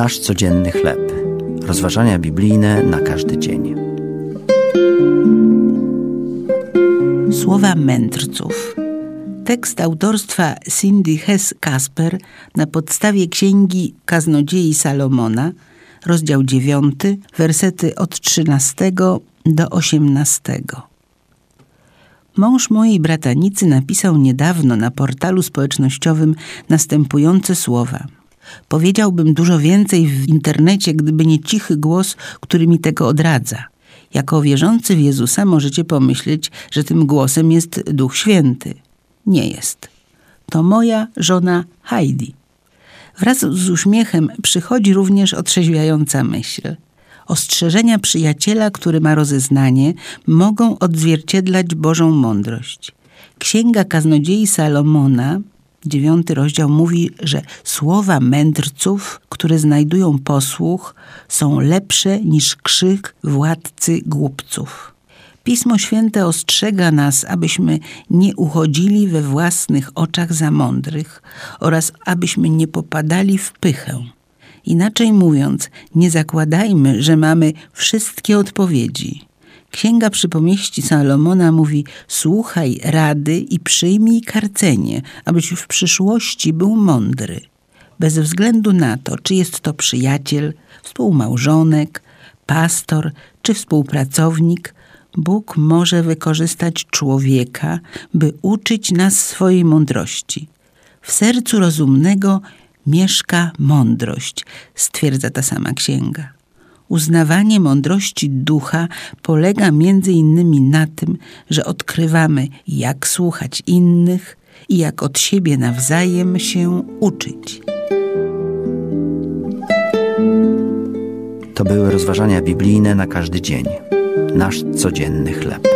Nasz codzienny chleb. Rozważania biblijne na każdy dzień. Słowa mędrców. Tekst autorstwa Cindy Hess-Kasper na podstawie księgi Kaznodziei Salomona, rozdział 9, wersety od 13 do 18. Mąż mojej bratanicy napisał niedawno na portalu społecznościowym następujące słowa. Powiedziałbym dużo więcej w internecie, gdyby nie cichy głos, który mi tego odradza. Jako wierzący w Jezusa możecie pomyśleć, że tym głosem jest Duch Święty. Nie jest. To moja żona Heidi. Wraz z uśmiechem przychodzi również otrzeźwiająca myśl – Ostrzeżenia przyjaciela, który ma rozeznanie, mogą odzwierciedlać Bożą mądrość. Księga Kaznodziei Salomona, dziewiąty rozdział, mówi, że słowa mędrców, które znajdują posłuch, są lepsze niż krzyk władcy głupców. Pismo Święte ostrzega nas, abyśmy nie uchodzili we własnych oczach za mądrych oraz abyśmy nie popadali w pychę. Inaczej mówiąc, nie zakładajmy, że mamy wszystkie odpowiedzi. Księga Przypomieści Salomona mówi: Słuchaj rady i przyjmij karcenie, abyś w przyszłości był mądry. Bez względu na to, czy jest to przyjaciel, współmałżonek, pastor czy współpracownik, Bóg może wykorzystać człowieka, by uczyć nas swojej mądrości. W sercu rozumnego mieszka mądrość, stwierdza ta sama księga. Uznawanie mądrości ducha polega między innymi na tym, że odkrywamy, jak słuchać innych i jak od siebie nawzajem się uczyć. To były rozważania biblijne na każdy dzień. Nasz codzienny chleb.